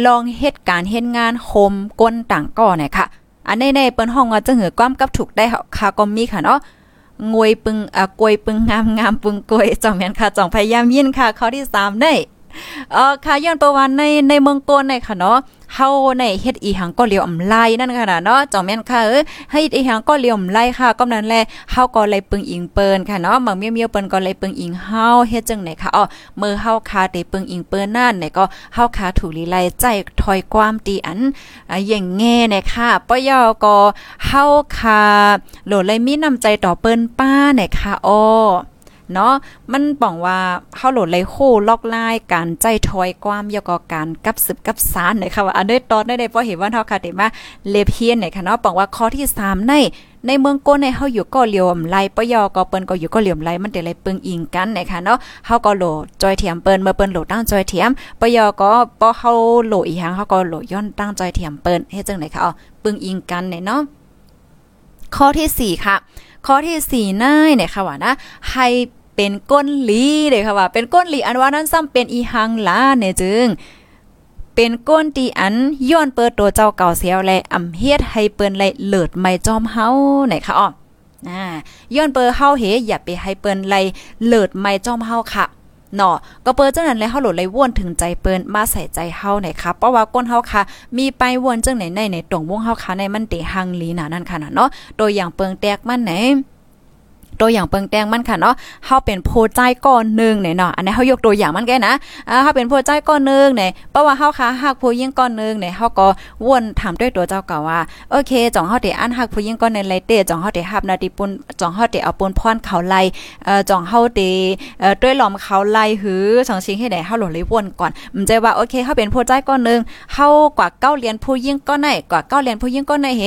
ลองเหตุการณ์เฮ็ดงานโฮมก้นต่างก่อเนี่ยค่ะ อันในในเปิ้นห้องว่าจะหือความกับถูกได้ค่ะก็มีค่ะเนาะ งวยปึงอะกวยปึงงามงามปึงกวยจ่องแม่นค่ะจ่องพยายามยินค่ะข้อที่3ได้ เอ่อค่ะย้อนประวันในในเมืองโกนในค่ะเนาะเฮาในเฮ็ดอีหังก็เลียวอำไลนั่นค่ะเนาะจองแม่นค่ะเอ้ยให้อีหังก็เลียวอำไลค่ะก็นั้นแลเฮาก็เลยปึงอิงเปิ้นค่ะเนาะบางเมียวๆเปิ้นก็เลยปึงอิงเฮาเฮ็ดจังไหนค่ะอ๋อเมื่อเฮาคาเตปึงอิงเปิ้นนั่นเนี่ยก็เฮาคาถูลีไลใจถอยความตีอันอย่างแง่เนี่ยค่ะปยอก็เฮาคาโหลเลยมีน้ำใจต่อเปิ้นป้าเนี่ยค่ะอ๋อ เนาะมันป้องว่าเฮาโหลดเลโคลอกลายการใจถอยความยก็การกับสืบกับสารนะคะว่าอันนี้ตอนได้ได้พอเห็นว่าเฮาค่ะได้มาเลเพียนเนี่ยค่ะเนาะป้องว่าข้อที่3ในในเมืองโก้นในเฮาอยู่ก็เหลี่ยมไลปยอก็เปิ้นก็อยู่ก็เหลี่ยมไลมันได้เลยปึงอิงกันนะคะเนาะเฮาก็โหลจอยเทียมเปิ้นเมื่อเปิ้นโหลตั้งจอยเทียมปยอก็พอเฮาโหลอีหยังเฮาก็โหลย้อนตั้งจอยเทียมเปิ้นเฮ็ดจังได๋คะอ๋อปึงอิงกันเนี่ยเนาะข้อที่ 4 ค่ะ ข้อที่4น่ายเนี่ยค่ะว่านะให้ เป็นก้นลีเด้ค่ะว่า เป็นก้นลีอันว่านั้นซ้ำเป็นอีหังลาเนี่ยจึง เป็นก้นตีอันย้อนเปิดตัวเจ้าเก่าเสียวและอำเฮ็ดให้เปิ้นไลเลิดไม่จอมเฮาไหนคะอ้ออ่าย้อนเปิดเฮาเฮอย่าไปให้เปิ้นไลเลิดไม่จอมเฮาค่ะเนาะก็เปิ้นจังนั้นแล้วเฮาโหลดเลยว่นถึงใจเปิ้นมาใส่ใจเฮาหน่อยค่ะเพราะว่าก้นเฮาค่ะ มีไปว่นจังไหนในในตรงวงเฮาค่ะในมันเตหังลีน่ะนั่นค่ะเนาะตัวอย่างเปิงแตกมันไหน ตัวอย่างเปิงแตงมันค่ะเนาะเฮาเป็นโพใจก้อนนึงเนี่ยเนาะอันนี้เฮายกตัวอย่างมันแกนะอ่าเฮาเป็นโพใจก้อนนึงเนี่ยเพราะว่าเฮาค่ะฮักผู้ยิ่งก้อนนึงเนี่ยเฮาก็วนถามด้วยตัวเจ้าก่าว่าโอเคจ่องเฮาได้อันฮักผู้ยิ่งก้อนในไลเตจ่องเฮาได้ฮับนาดิปุนจ่องเฮาได้เอาปุนพรเขาไลเอ่อจ่องเฮาได้เอ่อด้วยหลอมเขาไลหือสองชิงให้ได้เฮาหลเลยวนก่อนมันใจว่าโอเคเฮาเป็นโพใจก้อนนึงเฮากว่าเก้าเรียนผู้ยิ่งก้อนไหนกว่าเก้าเรียนผู้ยิ่งก้อนไหนเฮ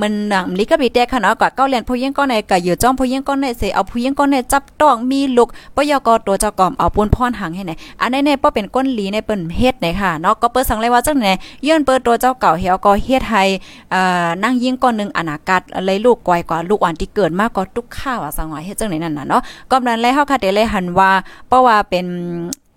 มันหนังลิกบิเตค่ะเนาะกว่าเก้าเรียนผู้ยิ่งก้อนไหนก็อยู่จ้องผู้ยิ่งก้อนไหนเสเอาผู้ยิ่งก้อนไหนจับต้องมีลูกปยกตัวเจ้ากอมเอาปุนพรหังให้ไหนอันนี้เนี่ยป้อเป็นก้นหลีในเปิ้นเฮ็ดไหนค่ะเนาะก็เปิ้สังเลยว่าจังไหนยื่นเปิดตัวเจ้าเก่าเฮียก็เฮ็ดให้เอ่อนั่งยิงก้อนนึงอนาคตเลยลูกกวยกว่าลูกอ่อนที่เกิดมากก็ทุกข้าวอะสังว่าเฮ็ดจังไหนนั่นน่ะเนาะก็นั้นเลยเฮาค่ะเดเลยหันว่าเพราะว่าเป็น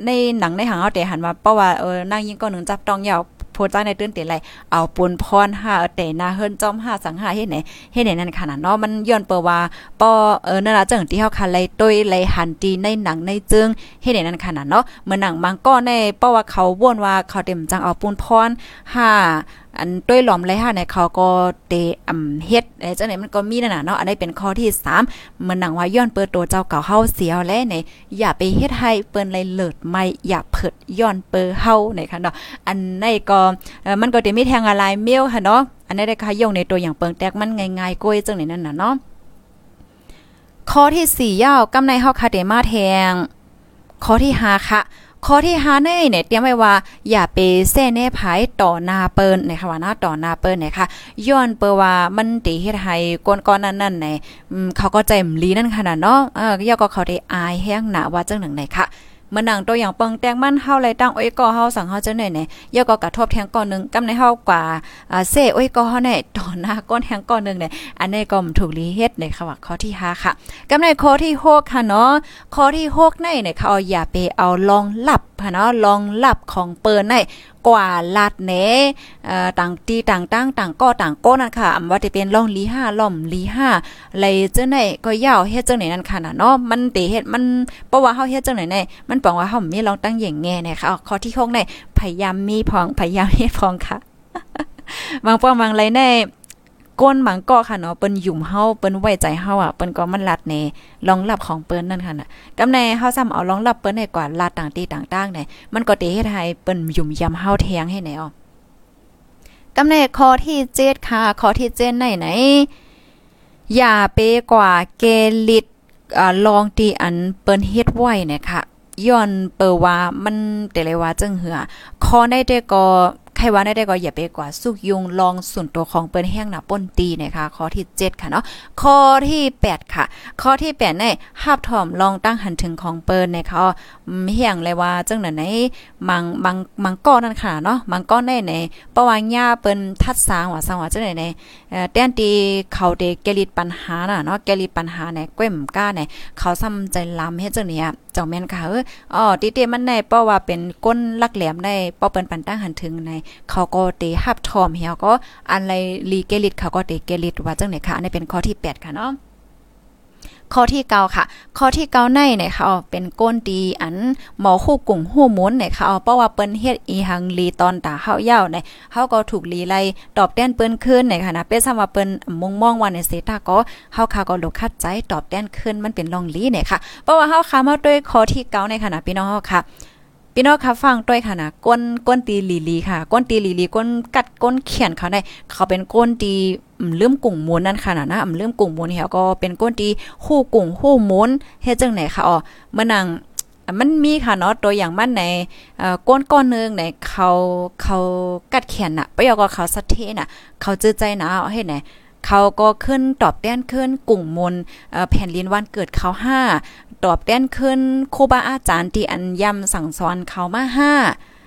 ในหนังในหางเฮาเตหันว่าเพราะว่าเออนั่งยิงก้อนนึงจับต้องยาว พจ้าในตื้นเตียนไรเอาปูนพรห้าเตนาเฮิรนจอมห้าสังหาเฮ็ดไหนเฮ็ดไหนนั่นขนาดเนาะมันย้อนเปว่าปอเออนั่นล่ะจังที่เฮาคันไลต้ยไลหันตีในหนังในจึงเฮ็ดไหนนั่นขนาดเนาะเหมือนหนังมังก็ในเพราะว่าเขาว่นว่าเขาเต็มจังเอาปูนพรห้า อันต้วยหลอมไรฮะในเขาก็เตอำเฮ็ดไอ้จังไหนมันก็มีนั่นน่ะเนาะอันนี้เป็นข้อที่3มันหนังว่าย้อนเปิดตัวเจ้าเก่าเฮาเสียวแล้วในอย่าไปเฮ็ดให้เปิ้นเลยเลิศไม่อย่าเผิดย้อนเปอเฮาในค่ะเนาะอันนี้ก็มันก็จะมีแทงอะไรเมียวค่ะเนาะอันนี้ได้ค่ะยงในตัวอย่างเปิงแตกมันง่ายๆก้อยจังไหนนั่นน่ะเนาะข้อที่4ยาวกำในเฮาคาเดมาแทงข้อที่5ค่ะ ข้อที่5าเนี่ยเนี่ยเตรียมไว้ว่า อย่าไปแซ่แน่ภายต่อหน้าเปิ้นนะคะว่าหน้าต่อหน้าเปิ้นนะคะย้อนเปว่ามันตีเฮ็ดให้ก้นๆนั้นนั่นเขาก็ใจมลีนั่นขนาดเนาะเออย่าก็เขาได้อายแห้งหนาว่าจังหนึ่งไหนค่ะ มันนังตัวอย่างเปิงแตงมันเฮาไรตั้งอ้อยกอเฮาสั่งเฮาจังไหนไหนย่อก็กระทบแทงก่อนนึงกำในเฮากว่าอ่าเซอ้อยกอเฮาเนี่ยต่อหน้าก้นแทงก่อนนึงเนี่ยอันนี้ก็ถูกลีเฮ็ดในค่ะว่าข้อที่5ค่ะกำในข้อที่6ค่ะเนาะข้อที่6ในเนี่ยเขาอย่าไปเอาลองหลับ ค่ะเนาะลองหลับของเปิ้นในกว่าลาดเนเอ่อต่างตีต่างตั้งต่างก็ต่างก็นั่นค่ะอำว่าจะเป็นล่องลีห้าล่อมลีห้าไรเจ้าไหนก็ยาวเฮ็ดจังไหนนั่นค่ะน่ะเนาะมันติเฮ็ดมันเพราะว่าเฮาเฮ็ดจังไหนในมันปองว่าเฮามีลองตั้งอย่างแง่นะคะข้อที่6ในพยายามมีพองพยายามเฮ็ดพองค่ะบางปองบางไรใน ก้นหมังก็ค่ะเนาะเปิ้นหยุ่มเฮาเปิ้นไว้ใจเฮาอะเปิ้นก็มันลัดแน่รองรับของเปิ้นนั่นค่ะน่ะกำในเฮาซ้ำเอารองรับเปิ้นให้กว่าลัดต่างตีต่างๆเนี่ยมันก็เตเฮ็ดให้เปิ้นหยุ่มยำเฮาแทงให้แน่อ๋อกำในข้อที่7ค่ะข้อที่7ไหนไหนอย่าเปกว่าเกลิดอ่าลองตีอันเปิ้นเฮ็ดไว้เนี่ยค่ะย้อนเปว่ามันแต่เลยว่าจังเหือคอได้แต่ก็ ใครว่ได้ก็อย่าไปกว่าสุกยุงลองส่วนตัวของเปิ้นแห้งหนาป้นตีนะคะข้อที่ 7 ค่ะเนาะข้อที่ 8 ค่ะ ข้อที่8ในหับถอมลองตั้งหันถึงของเปิ้นนะคะเฮียงเลยว่าจังไหนไหนมังมังมังก้อนนั่นค่ะเนาะมังก้อนได้ในประวังญาเปิ้นทัดสางว่าสางว่าจังไหนในเอ่อแต้นตีเขาเดเกลิดปัญหาน่ะเนาะเกลิดปัญหาในก้มก้าในเขาซ้ำใจลำเฮ็ดจังเนี่ยจ้าแม่นค่ะเอออ๋อติเตมันในเพราะว่าเป็นก้นลักแหลมได้เพราะเปิ้นปันตั้งหันถึงในเขาก็เตฮับทอมเฮียก็อันไรลีเกลิตเขาก็เตเกลิตว่าจังไหนค่ะ อันนี้เป็นข้อที่ 8 ค่ะเนาะข้อที่เกาค่ะ ข้อที่เกาในเนี่ยค่ะเป็นก้นตีอันหมอคู่กุ่งหู้มุนเนี่ยค่ะเพราะว่าเปิ้นเฮ็ดอีหังลีตอนตาเฮายาเนี่ยเฮาก็ถูกลีไล่ตอบแต้นเปิ้นขึ้นเนี่ยค่ะนะเป็นซำว่าเปิ้นมงมองว่าในเสตาก็เฮาค่ะก็ลกคัดใจตอบแต้นขึ้นมันเป็นลองลีเนี่ยค่ะเพราะว่าเฮาค่ะมาด้วยข้อที่เกาในค่ะนะพี่น้องเฮาค่ะ พี่น้องคะฟังด้วยค่ะนะก้นก้นตีลีลีค่ะ ก้นตีลีลีก้นกัดก้นเขียนเขาได้เขาเป็นก้นตีเริ่มกุ่งมูลนั่นค่ะนะเริ่มกุ่งมูลเหี่ยก็เป็นก้นตีคู่กุ่งคู่มูลเฮ็ดจังไหนค่ะอ๋อเมื่อนังมันมีค่ะเนาะตัวอย่างมันในอ่อก้นก้อนนึงในเขาเขากัดเขียนน่ะไปเอาก็เขาสะเทน่ะ เขาจื้อใจนะเอาให้ไหน เขาก็ขึ้นตอบแต้นขึ้นกลุ่มมนแผ่นลินวันเกิดเขาห้าตอบแต้นขึ้นครูบาอาจารย์ที่อันย่ำสั่งสอนเขามาห้า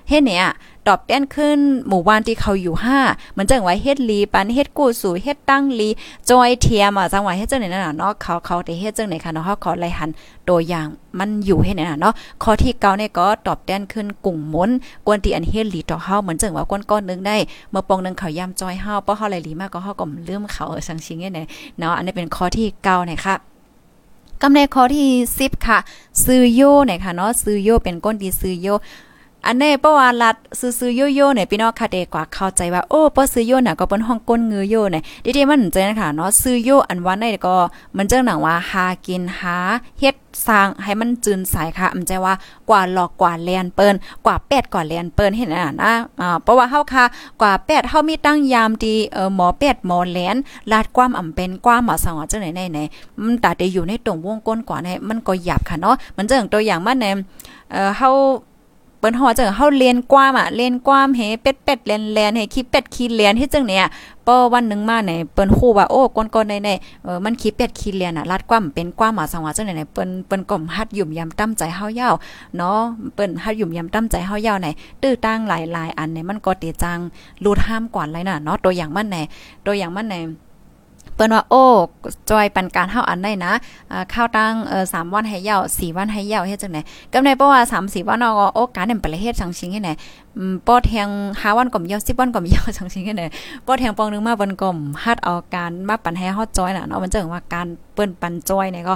เฮ็ดเนี่ย ตอบแต้นขึ้น หมู่บ้านที่เขาอยู่ห้าเหมือนจังไว้เฮ็ดลีปันเฮ็ดกู้สู่เฮ็ดตั้งลีจอยเทียมอะจังหวะเฮ็ดจังไหนนั่นน่ะเนาะเขาเขาแต่เฮ็ดจังไหนค่ะเนาะเขาขอไล่หันตัวอย่างมันอยู่เฮ็ดน่ะเนาะข้อที่เก้าเนี่ยก็ตอบแต้นขึ้นกลุ่มมนกวนที่อันเฮ็ดลีต่อเฮาเหมือนจังว่าก้นก้อนนึงได้เมื่อปองนึงเขาย่ำจอยเฮาเพราะเฮาไล่ลีมากก็เฮาก็ลืมเขาสังชิงเนี่ยเนาะอันนี้เป็นข้อที่เก้านี่ยค่ะกำในข้อที่10ค่ะซื้อโยเนี่ยค่ะเนาะซื้อโยเป็นก้นดีซื้อโย อันนี้เพราว่ารัดซื้อๆโยๆเนี่ยพี่น้องค่ะเดกว่าเข้าใจว่าโอ้ป้อซื้อโย่น่ะก็เป็นห้องก้นเงือโยเนี่ยดีๆมันเจอนะคะเนาะซื้อโยอันวันนี้ก็มันเจ้าหนังว่าหากินหาเฮ็ดสร้างให้มันจืนสายค่ะมันจว่ากว่าหลอกกว่าแลนเปิ้นกว่าเป็ดกว่าแลนเปิ้นเห็นอะนะอ่าเพราะว่าเฮาค่ะกว่าเป็ดเฮามีตั้งยามดีเอ่อหมอเป็ดหมอแลนลาดความอำเป็นความหมาสังว่าจังไหนไหนมันตาได้อยู่ในตรงวงก้นกว่าเนี่ยมันก็หยาบค่ะเนาะมันเจะอย่างตัวอย่างมันในเอ่อเฮา ปิ้นฮอจังเฮาเรียนกว้ามอะเรียนกว้ามเฮเป็ดเป็ดแลนแลนเฮขี้เป็ดขี้เลียนเฮจังเนี่ยปอวันนึงมาไหนเปิ้นฮู้ว่าโอ้ก้นๆในๆเออมันขี้เป็ดขี้เลียนอะลัดกว้ามเป็นกว้ามหมาสังว่าจังไหนเปิ้นเปิ้นก่อมฮัดยุ่มยำตั้มใจเฮายาวเนาะเปิ้นฮัดยุ่มยำตั้มใจเฮายาวไหนตื้อตั้งหลายๆอันเนี่ยมันก็เตจังรูดห้ามกว่าไรน่ะเนาะตัวอย่างมันไหนตัวอย่างมันไหน เปิ้นว่าโอ้จอยปันการเฮาอันได้นะข้าวตั้งเอ่อ3วันให้ยาว4วันให้ยาวเฮ็ดจังได๋กำในเพราะว่า3 4วันเนาะโอ้การนำไปเฮ็ดจังชิงให้ไหน ป้อแทง5วันก่อมยาว10วันก่อมยาวจังชิงให้ไหนป้อแทงปองนึงมาวันก่อมฮัดเอาการมาปั่นให้เฮาจอยน่ะเนาะมันจังว่าการเปิ้นปั่นจอยเนี่ยก็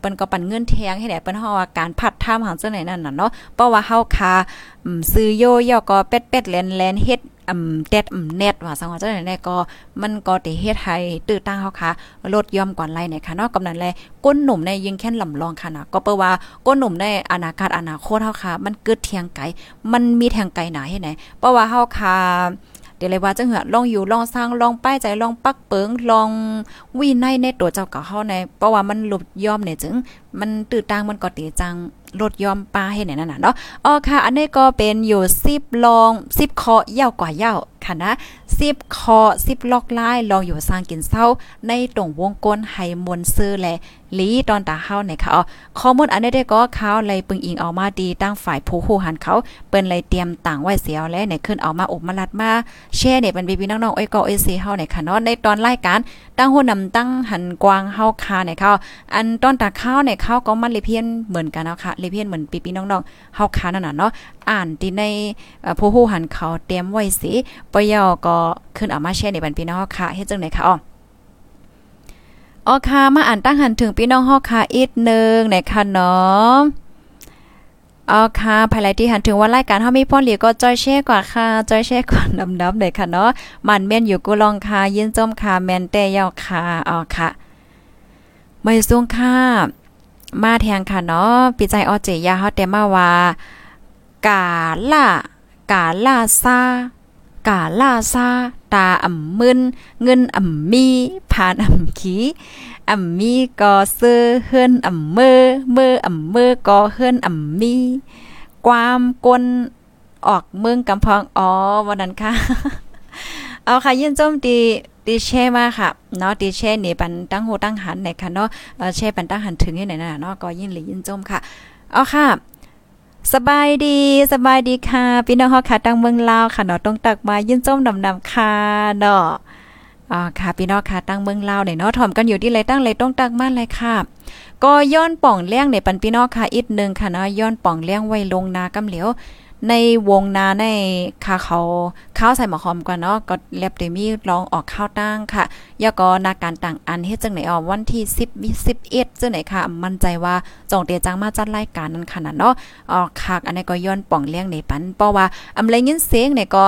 เปิ้นก็ปั่นเงินแทงให้ได้เปิ้นเฮาว่าการพัดท่ามหางจังไหนนั่นน่ะเนาะเพราะว่าเฮาคาซื้อโยยอก็เป็ดๆแลนๆเฮ็ดอำเต็ดอำเน็ตว่าสังว่าจังได๋ก็มันก็ติเฮ็ดให้ตื้อตั้งเฮาค่ะลดย่อมก่อนไล่เนี่ยค่ะเนาะกำนั้นแลก้นหนุ่มในยิงแค่นลำลองค่ะนะก็เปิ้ว่าก้นหนุ่มในอนาคตอนาคตเฮาค่ะมันเกิดเทียงไกลมันมีแทงไกลหนาเฮ็ดไหนเพราะว่าเฮาค่ะเดี๋ยวเลยว่าจังเหือลองอยู่ลองสร้างลองป้ายใจลองปักเปิงลองวินัยในตัวเจ้าก็เฮาในเพราะว่ามันหลบย่อมเนี่ยจึง มันตื่นตังมันก็ตีจังลดยอมปลาให้ไหนนั่นน่ะเนาะอ๋อค่ะ อันนี้ก็เป็นอยู่10ลอง10คอยาวกว่ายาว ค่ะนะ10คอ10ลอกลายลองอยู่สร้างกินเศร้า ในตรงวงกลให้มวนซื้อและลีตอนตาเฮาในค่ะอ๋อข้อมูลอันนี้ได้ก็เขาเลยปึงอิงเอามาดีตั้งฝ่ายผู้ฮู้หันเขาเปิ้นเลยเตรียมต่างไว้เสียวและในขึ้นเอามาอบมาลัดมาแช่เนี่ยเป็นพี่ๆน้องๆอ้ยก็อ้ยซีเฮาในค่ะเนาะในตอนรายการตั้งหูนำตั้งหันกวางเฮาคาในเขาอันตอนตาข้าวในเขาก็มันเลยเพี้ยนเหมือนกันเนาะค่ะเลยเพี้ยนเหมือนพี่ๆน้องๆเฮาคานั่นน่ะเนาะอ่านที่ในผู้ฮู้หันเขาเตรียมไว้สิปยอก็ขึ้นเอามาแชร์ในบันพี่น้องค่ะเฮ็ดจังได๋ค่ะอ๋ออ๋อค่ะมาอ่านตั้งหันถึงพี่น้องฮอกค่ะอีกนึงในค่ะเนาะอ๋อค่ะภายไลที่หันถึงว่ารายการเฮามีพ่อหลีก็จอยแชร์กว่าค่ะจอยแชร์กว่าดำๆเลยค่ะเนาะมันแม่นอยู่กูลองค่ะยินจมค่ะแม่นแต่ยาวค่ะอ๋อค่ะไม่สูงค่ะมาแทงค่ะเนาะปีใจออเจยาเฮาแต่มาว่ากาล่ากาล่าซา กาลาซาตาอ่ำมึนเงินอ่ำมีผ่านอ่ำขีอ่ำมีก็ซื้อเฮือนอ่ำเมือเมืออ่ำเมือก็เฮือนอ่ำมี ความกลออกเมืองกำพองอ๋อวันนั้นค่ะ เอาค่ะยินจมตีตีแช่มาค่ะเนาะตีแช่นี่ปันตั้งหูตั้งหันไหนค่ะเนาะแช่ปันตั้งหันถึงที่ไหนน่ะเนาะก็ยินหรือยินจมค่ะเอาค่ะ สบายดีสบายดีค่ะ พี่น้องเฮาค่ะตั้งเมืองลาวค่ะเนาะต้องตักมายินจมดำๆค่ะเนาะอ่าค่ะพี่น้องค่ะตั้งเมืองลาวเนี่ยเนาะถ่อมกันอยู่ที่ไรตั้งไรต้องตักมาเลยค่ะ ก็ย้อนป่องเลี้ยงในปันพี่น้องค่ะอีกหนึ่งค่ะเนาะย้อนป่องเลี้ยงไว้ลงนากำเหลียว ในวงนาในคาเขาข้าวใส่หมอหอมก่อนเนาะก็เล็บเดมีลองออกข้าวตั้งค่ะยาก็นาการต่างอันเฮ็ดจังไหนออกวันที่ 10มี11จังไหนค่ะ มั่นใจว่าจองเตจังมาจัดรายการนั้นขนาดเนาะออกคักอันนี้ก็ย้อนป่องเลี้ยงในปันเพราะว่าอำเลยยินเสียงเนี่ยก็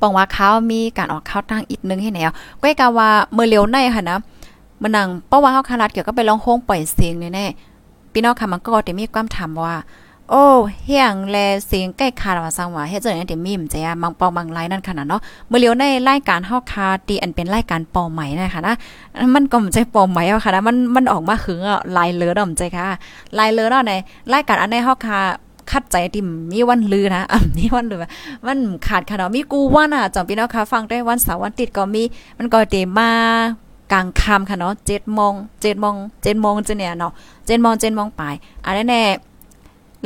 ปองว่าเขามีการออกข้าวตั้งอีกนึงให้แนวก้อยกาว่าเมื่อเร็วในค่ะนะมันนังเพราะว่าเฮาคารัดเกี่ยวก็ไปร้องโฮงปล่อยเสียงแน่ๆพี่น้องค่ะมันก็จะมีความถามว่า โอ้เฮียงแลเสียงใกล้คาดว่าสังว่าเฮ็ดจังได๋มีมใจอะบางปองบางไลนั่นขนาดเนาะเมื่อเลียวในรายการเฮาคาตีอันเป็นรายการปอใหม่นะคะนะมันก็มันใจปอใหม่อะค่ะนะมันมันออกมาหึงอะลายเลอดอมใจค่ะลายเลอเนาะในรายการอันในเฮาคาคัดใจติมมีวันลือนะอะมีวันลือมันขาดค่ะเนาะมีกูวันอะจอมพี่น้องค่ะฟังได้วันเสาร์วันติดก็มีมันก็เตมากลางค่ำค่ะเนาะ7:00น7:00น7:00นจะเนี่ยเนาะ7:00น7:00นปอันนั้นแน่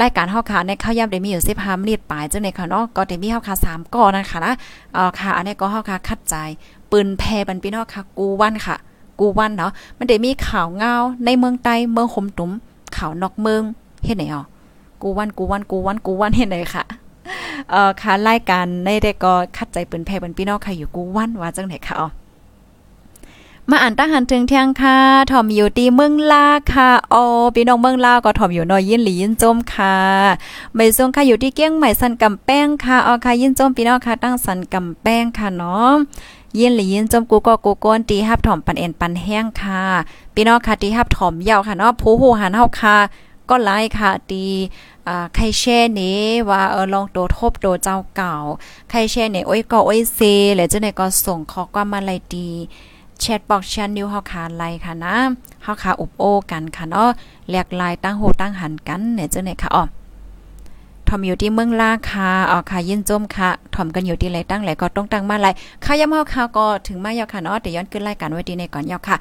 รายการเฮาค่ะในข้าวย่ำได้มีอยู่15มินิปลายจังได๋ค่ะเนาะก็ได้มีเฮาค่ะ3ก้อนะคะนะเอ่อค่ะ อันนี้ก็เฮาค่ะคัดใจปืนแพบันพี่น้องค่ะ กูวันค่ะ กูวันเนาะมันได้มีข่าวเงาในเมืองใต้เมืองคมตุ้มข่าวนอกเมืองเฮ็ดไหนอ๋อกูวันกูวันกูวันกูวันเฮ็ดไหนค่ะเอ่อค่ะรายการในได้ก็คัดใจปืนแพบันพี่น้องค่ะอยู่กูวันว่าจังได๋ค่ะอ๋อ มาอ่านตั้งหันถึงเที่ยงค่ะถ่อมอยู่ตีเมืองลาค่ะอ๋อพี่น้องเมืองลาวก็ถ่อมอยู่นอยยินหลียินจมค่ะใบทรงค่ะอยู่ที่เกี้ยงใหม่สันกำแป้งค่ะอ๋อค่ะยินจมพี่น้องค่ะตั้งสันกำแป้งค่ะเนาะยินหลียินจมกูก็กูก้นตีฮับถ่อมปันเอ็นปันแห้งค่ะพี่น้องค่ะตีฮับถ่อมยาวค่ะเนาะผู้หูหันเฮาค่ะก็ไลค์ค่ะตีอ่าใครแช่นี้ว่าเออลองโดทบโดเจ้าเก่า ใครแช่เนี่ยโอ้ยก็โอ้ยเซแล้วจังได๋ก็ส่งข้อความมาไลดี แชทบอกชันนิวเฮาคาไลค่ะนะเฮาคาอุบโอกันค่ะเนาะแลกลายตั้งโหตั้งหันกันเนี่ยจังได๋ค่ะอ๋อทอมอยู่ที่เมืองลาค่ะอ๋อค่ะยินจมค่ะทอมกันอยู่ที่ไรตั้งไหลก็ต้องตั้งมาไรค่ะย่ำเฮาค่ะก็ถึงมายาค่ะเนาะเดี๋ยวย้อนขึ้นรายการไว้ดีในก่อนยาค่ะ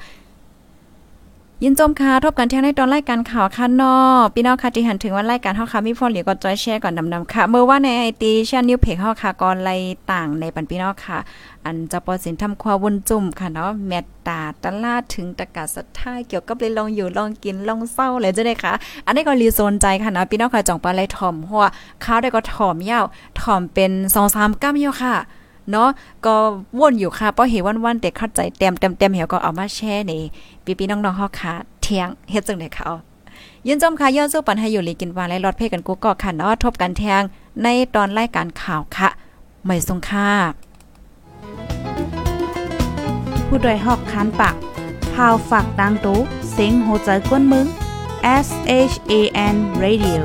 ยินจมค่ะทบกันเที่ยงในตอนรายการข่าวค่ะนอพี่น้องค่ะที่หันถึงว่ารายการเฮาค่ะมีฟอลเหลียวก็จอยแชร์ก่อนนำๆค่ะ เมื่อว่าในไอตีชานิวเพจเฮาค่ะก็ไล่ต่างในปันพี่น้องค่ะ อันจะปอสินทำความวนจุ่มค่ะเนาะแมตตาตลาดถึงตะกาศทธาเกี่ยวกับเลยลองอยู่ลองกินลองเศร้าเลยจะได้ค่ะ อันนี้ก็รีโซนใจค่ะนะพี่น้องค่ะจ่องปลาไหลถ่อมหัวข้าวได้ก็ถ่อมยาวถ่อมเป็น2-3ก้ามยาวค่ะ เนาะก็วนอยู่ค่ะเพราะเห็นวันๆแต่เข้าใจเต็มเต็มเต็มเหี่ยวก็เอามาแชร์นี่พี่ๆน้องๆเฮาค่ะเที่ยงเฮ็ดจังได๋ค่ะเอายินจมค่ะย้อนสู้ปันให้อยู่ลีกินวานและรอดเพ่กันกูก็ค่ะเนาะทบกันแทงในตอนรายการข่าวค่ะไม่ทรงค่าผู้ดยหอกคันปากพาวฝากดังตู้เซ็งโหใจกวนมึง S H A N Radio